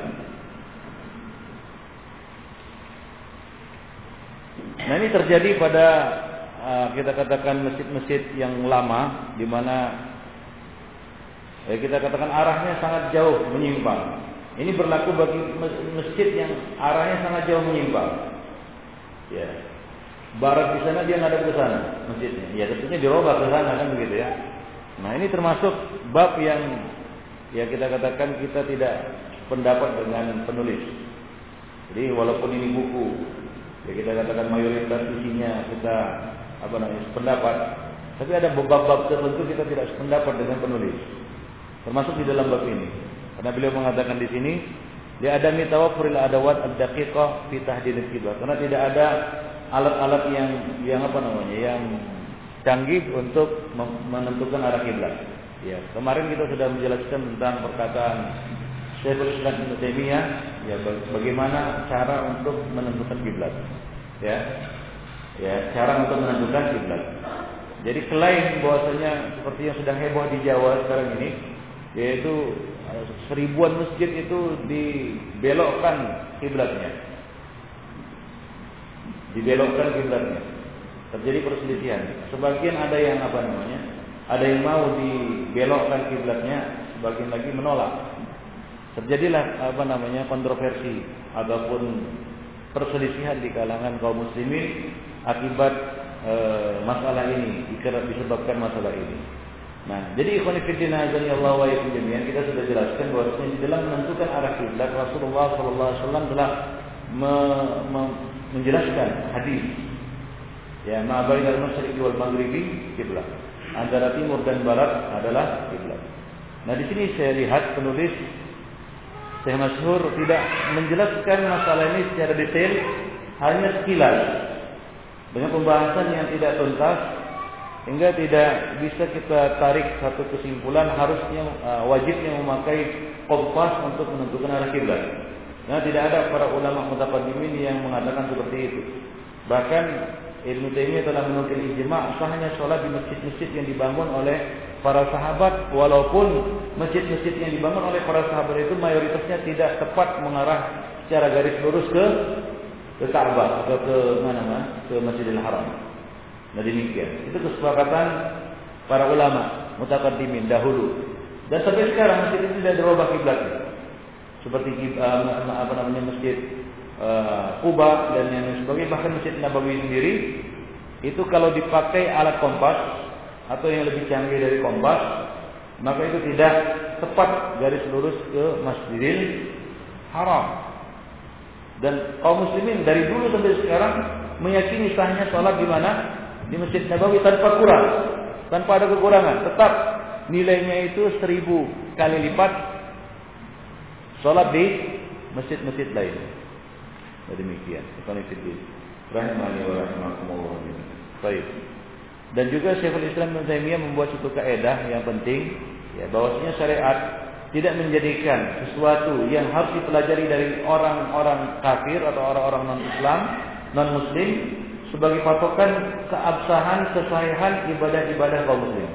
Nah ini terjadi pada uh, kita katakan masjid-masjid yang lama di mana ya kita katakan arahnya sangat jauh menyimpang. Ini berlaku bagi masjid yang arahnya sangat jauh menyimpang. Ya. Barat di sana dia ngadap ke sana masjidnya. Ya tentunya dirubah ke sana kan begitu ya. Nah ini termasuk bab yang ya kita katakan kita tidak pendapat dengan penulis. Jadi walaupun ini buku, ya kita katakan mayoritas isinya kita apa namanya pendapat, tapi ada bab-bab tertentu kita tidak sependapat dengan penulis. Termasuk di dalam bab ini. Karena beliau mengatakan di sini dia ada mitawafuril adawat ad-daqiqah fi tahdidil kiblat. Karena tidak ada alat-alat yang yang apa namanya yang canggih untuk menentukan arah kiblat. Ya, kemarin kita sudah menjelaskan tentang perkataan Syekhul Islam Ibnu Taimiyah ya bagaimana cara untuk menentukan kiblat. Ya. Ya, cara untuk menentukan kiblat. Jadi selain bahwasanya seperti yang sedang heboh di Jawa sekarang ini yaitu eh, seribuan masjid itu dibelokkan kiblatnya. Dibelokkan kiblatnya. Terjadi perselisihan. Sebagian ada yang apa namanya? Ada yang mau dibelokkan kiblatnya, sebagian lagi menolak. Terjadilah apa namanya kontroversi ataupun perselisihan di kalangan kaum muslimin akibat e, masalah ini disebabkan masalah ini. Nah, jadi ikhwan fillah Allah wa jami'an kita sudah jelaskan bahwa di dalam menentukan arah kiblat Rasulullah sallallahu alaihi wasallam telah me, me, menjelaskan hadis Ya, ma bainal masyriq wal maghribi kiblat. Antara timur dan barat adalah kiblat. Nah, di sini saya lihat penulis Syekh Masyhur tidak menjelaskan masalah ini secara detail, hanya sekilas. Dengan pembahasan yang tidak tuntas hingga tidak bisa kita tarik satu kesimpulan harusnya uh, wajibnya memakai kompas untuk menentukan arah kiblat. Nah, tidak ada para ulama mutaqaddimin yang mengatakan seperti itu. Bahkan Ibnu Taimiyah telah menukil ijma' sahnya sholat di masjid-masjid yang dibangun oleh para sahabat walaupun masjid-masjid yang dibangun oleh para sahabat itu mayoritasnya tidak tepat mengarah secara garis lurus ke ke Ka'bah atau ke mana mana ke Masjidil Haram. Nah demikian. Itu kesepakatan para ulama mutakaddimin dahulu. Dan sampai sekarang masjid itu tidak dirubah kiblatnya. Seperti uh, apa namanya masjid Kuba dan yang sebagainya bahkan Masjid Nabawi sendiri itu kalau dipakai alat kompas atau yang lebih canggih dari kompas maka itu tidak tepat garis lurus ke Masjidil Haram. Dan kaum muslimin dari dulu sampai sekarang meyakini sahnya sholat di mana? Di Masjid Nabawi tanpa kurang, tanpa ada kekurangan. Tetap nilainya itu seribu kali lipat sholat di masjid-masjid lain. Nah, demikian. Rahimani wa rahimakumullah. Baik. Dan juga Syekhul Islam Ibnu Taimiyah membuat satu kaidah yang penting ya bahwasanya syariat tidak menjadikan sesuatu yang harus dipelajari dari orang-orang kafir atau orang-orang non-Islam, non-muslim sebagai patokan keabsahan, kesahihan ibadah-ibadah kaum muslim.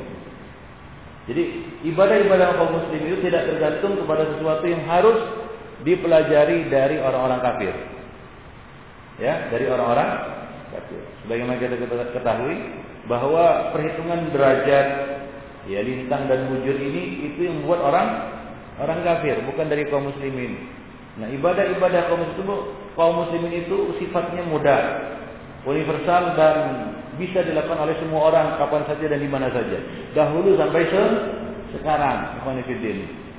Jadi ibadah-ibadah kaum muslim itu tidak tergantung kepada sesuatu yang harus dipelajari dari orang-orang kafir ya dari orang-orang kafir. Sebagaimana kita ketahui bahwa perhitungan derajat ya lintang dan bujur ini itu yang membuat orang orang kafir, bukan dari kaum muslimin. Nah, ibadah-ibadah kaum muslimin kaum muslimin itu sifatnya mudah, universal dan bisa dilakukan oleh semua orang kapan saja dan di mana saja. Dahulu sampai se sekarang,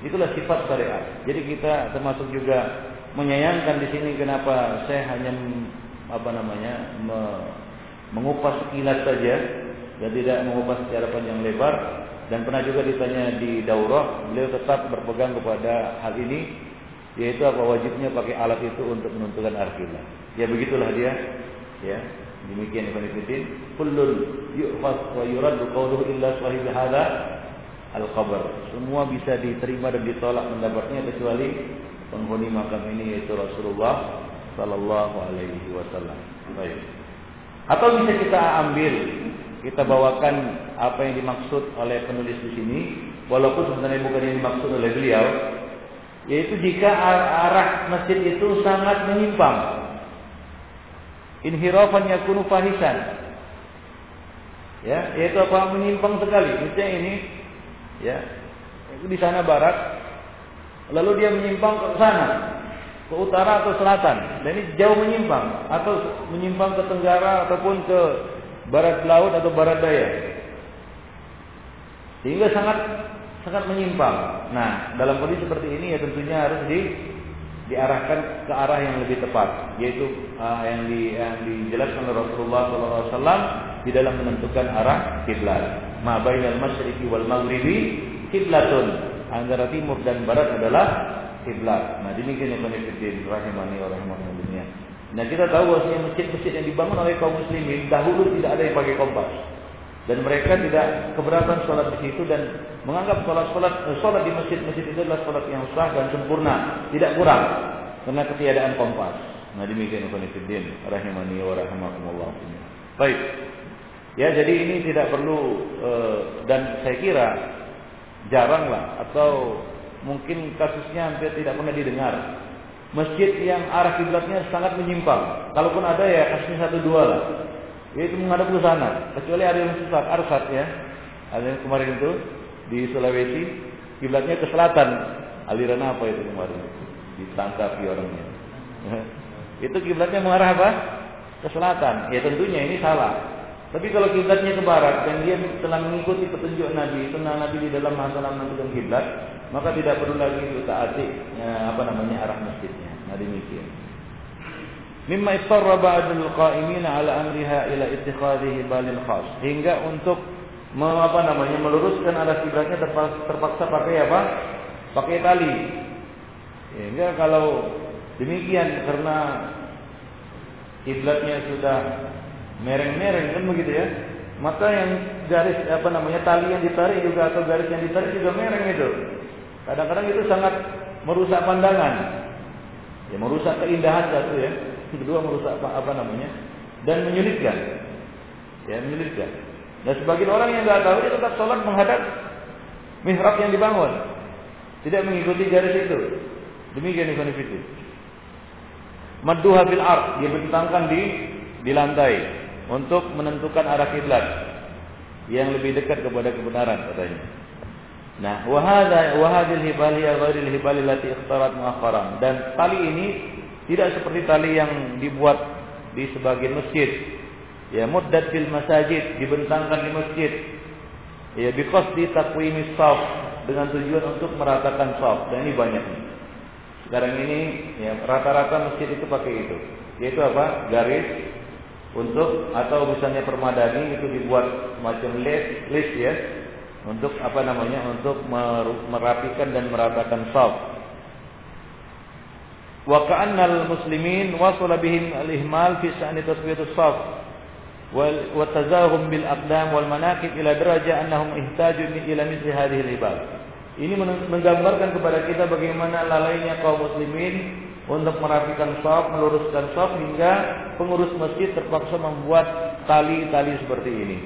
Itulah sifat syariat. Jadi kita termasuk juga menyayangkan di sini kenapa saya hanya apa namanya me, mengupas sekilas saja dan tidak mengupas secara panjang lebar dan pernah juga ditanya di daurah beliau tetap berpegang kepada hal ini yaitu apa wajibnya pakai alat itu untuk menentukan arah Ya begitulah dia. Ya. Demikian Ibnu Fiddin. Kullun yu'fas wa yurad qawluhu illa sahib hadha al-qabr. Semua bisa diterima dan ditolak pendapatnya kecuali penghuni makam ini yaitu Rasulullah Sallallahu Alaihi Wasallam. Baik. Atau bisa kita ambil, kita bawakan apa yang dimaksud oleh penulis di sini, walaupun sebenarnya bukan yang dimaksud oleh beliau, yaitu jika arah masjid itu sangat menyimpang. Inhirafan yakunu fahisan. Ya, yaitu apa menyimpang sekali. Misalnya ini ya, itu di sana barat, lalu dia menyimpang ke sana, ke utara atau selatan. Dan ini jauh menyimpang atau menyimpang ke tenggara ataupun ke barat laut atau barat daya. Sehingga sangat sangat menyimpang. Nah, dalam kondisi seperti ini ya tentunya harus di diarahkan ke arah yang lebih tepat, yaitu uh, yang di yang dijelaskan oleh Rasulullah SAW di dalam menentukan arah kiblat. Ma bainal masyriqi wal maghribi kiblatun antara timur dan barat adalah kiblat. Nah, demikian yang penelitian rahimani wa rahimakumullah. Nah, kita tahu bahwasanya masjid-masjid yang dibangun oleh kaum muslimin dahulu tidak ada yang pakai kompas. Dan mereka tidak keberatan sholat di situ dan menganggap sholat sholat eh, sholat di masjid-masjid itu adalah sholat yang sah dan sempurna, tidak kurang karena ketiadaan kompas. Nah demikian penelitian rahimani wa rahimakumullah. Baik. Ya jadi ini tidak perlu uh, dan saya kira jarang lah atau mungkin kasusnya hampir tidak pernah didengar. Masjid yang arah kiblatnya sangat menyimpang. Kalaupun ada ya kasusnya satu dua lah. Yaitu menghadap ke sana. Kecuali ada yang sesat, arsat ya. Ada yang kemarin itu di Sulawesi kiblatnya ke selatan. Aliran apa itu kemarin? Ditangkapi orangnya. itu kiblatnya mengarah apa? Ke selatan. Ya tentunya ini salah. Tapi kalau kiblatnya ke barat dan dia telah mengikuti petunjuk Nabi, tenang Nabi di dalam masalah menentukan kiblat, maka tidak perlu lagi kita taati ya, apa namanya arah masjidnya. Nah demikian. Mimma ittarra ba'dul qa'imina ala amriha ila ittikhadhihi balil khas. Hingga untuk apa namanya meluruskan arah kiblatnya terpaksa, terpaksa pakai apa? Pakai tali. Hingga kalau demikian karena kiblatnya sudah mereng-mereng kan begitu ya. Maka yang garis apa namanya tali yang ditarik juga atau garis yang ditarik juga mereng itu. Kadang-kadang itu sangat merusak pandangan. Ya merusak keindahan satu ya. Kedua merusak apa, apa namanya? Dan menyulitkan. Ya menyulitkan. Dan sebagian orang yang nggak tahu dia tetap sholat menghadap mihrab yang dibangun. Tidak mengikuti garis itu. Demikian Ibn Fitin. Madduha bil dia bentangkan di di lantai untuk menentukan arah kiblat yang lebih dekat kepada kebenaran katanya. Nah, wahada wahadil hibali ghairil hibali lati ikhtarat muakharan dan tali ini tidak seperti tali yang dibuat di sebagian masjid. Ya muddat fil masajid dibentangkan di masjid. Ya biqasdi taqwimis shaf dengan tujuan untuk meratakan shaf. Dan ini banyak. Sekarang ini ya rata-rata masjid itu pakai itu. Yaitu apa? Garis untuk atau misalnya permadani itu dibuat macam list, list ya untuk apa namanya untuk merapikan dan meratakan shaf. Wa ka'annal muslimin wasala bihim al-ihmal fi sa'ni taswiyatus shaf wal wa tazahum bil aqdam wal manaqib ila daraja annahum ihtaju ila mithli hadhihi al-ibad. Ini menggambarkan kepada kita bagaimana lalainya kaum muslimin untuk merapikan shaf, meluruskan shaf hingga pengurus masjid terpaksa membuat tali-tali seperti ini.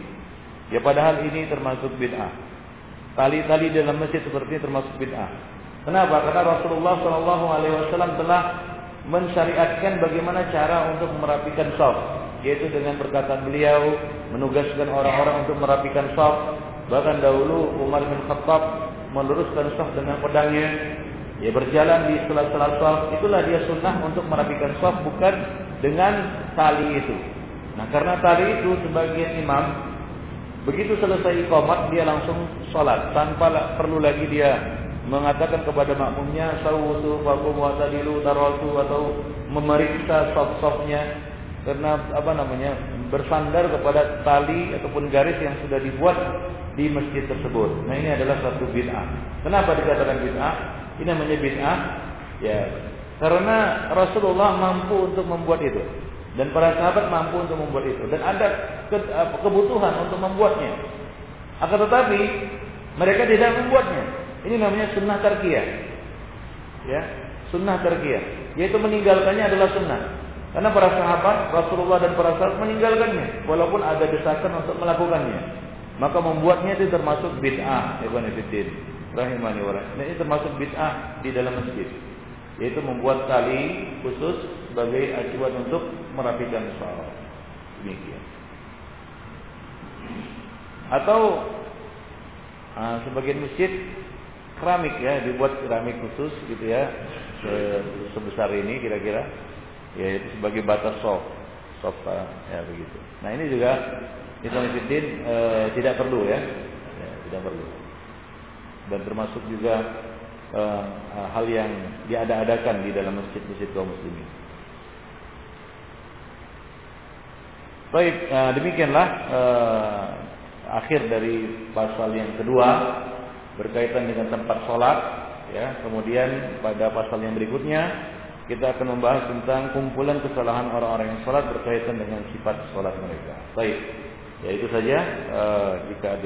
Ya padahal ini termasuk bid'ah. Tali-tali dalam masjid seperti ini termasuk bid'ah. Kenapa? Karena Rasulullah Shallallahu Alaihi Wasallam telah mensyariatkan bagaimana cara untuk merapikan shaf, yaitu dengan perkataan beliau menugaskan orang-orang untuk merapikan shaf. Bahkan dahulu Umar bin Khattab meluruskan saf dengan pedangnya. Ya berjalan di sela-sela saf, itulah dia sunnah untuk merapikan saf bukan dengan tali itu. Nah karena tali itu sebagian imam begitu selesai iqamat dia langsung sholat tanpa perlu lagi dia mengatakan kepada makmumnya sawutu fakum wa tadilu taratu atau memeriksa saf-safnya karena apa namanya bersandar kepada tali ataupun garis yang sudah dibuat di masjid tersebut. Nah ini adalah satu bid'ah. Kenapa dikatakan bid'ah? Ini namanya bid'ah. Ya, karena Rasulullah mampu untuk membuat itu dan para sahabat mampu untuk membuat itu dan ada ke, kebutuhan untuk membuatnya. Akan tetapi mereka tidak membuatnya. Ini namanya sunnah tarkiyah. Ya, sunnah tarkiyah. Yaitu meninggalkannya adalah sunnah. Karena para sahabat Rasulullah dan para sahabat meninggalkannya walaupun ada desakan untuk melakukannya maka membuatnya itu termasuk bid'ah ibn fiddin rahimani wa nah, ini termasuk bid'ah di dalam masjid. Yaitu membuat tali khusus sebagai acuan untuk merapikan sholat. Demikian. Atau uh, sebagian masjid keramik ya dibuat keramik khusus gitu ya se sebesar ini kira-kira. Yaitu sebagai batas soft soft ya begitu. Nah ini juga Islam e, tidak perlu ya. ya, tidak perlu. Dan termasuk juga e, hal yang diada-adakan di dalam masjid-masjid kaum muslimin. Baik, e, demikianlah e, akhir dari pasal yang kedua berkaitan dengan tempat sholat. Ya, kemudian pada pasal yang berikutnya kita akan membahas tentang kumpulan kesalahan orang-orang yang sholat berkaitan dengan sifat sholat mereka. Baik. Ya itu saja uh, jika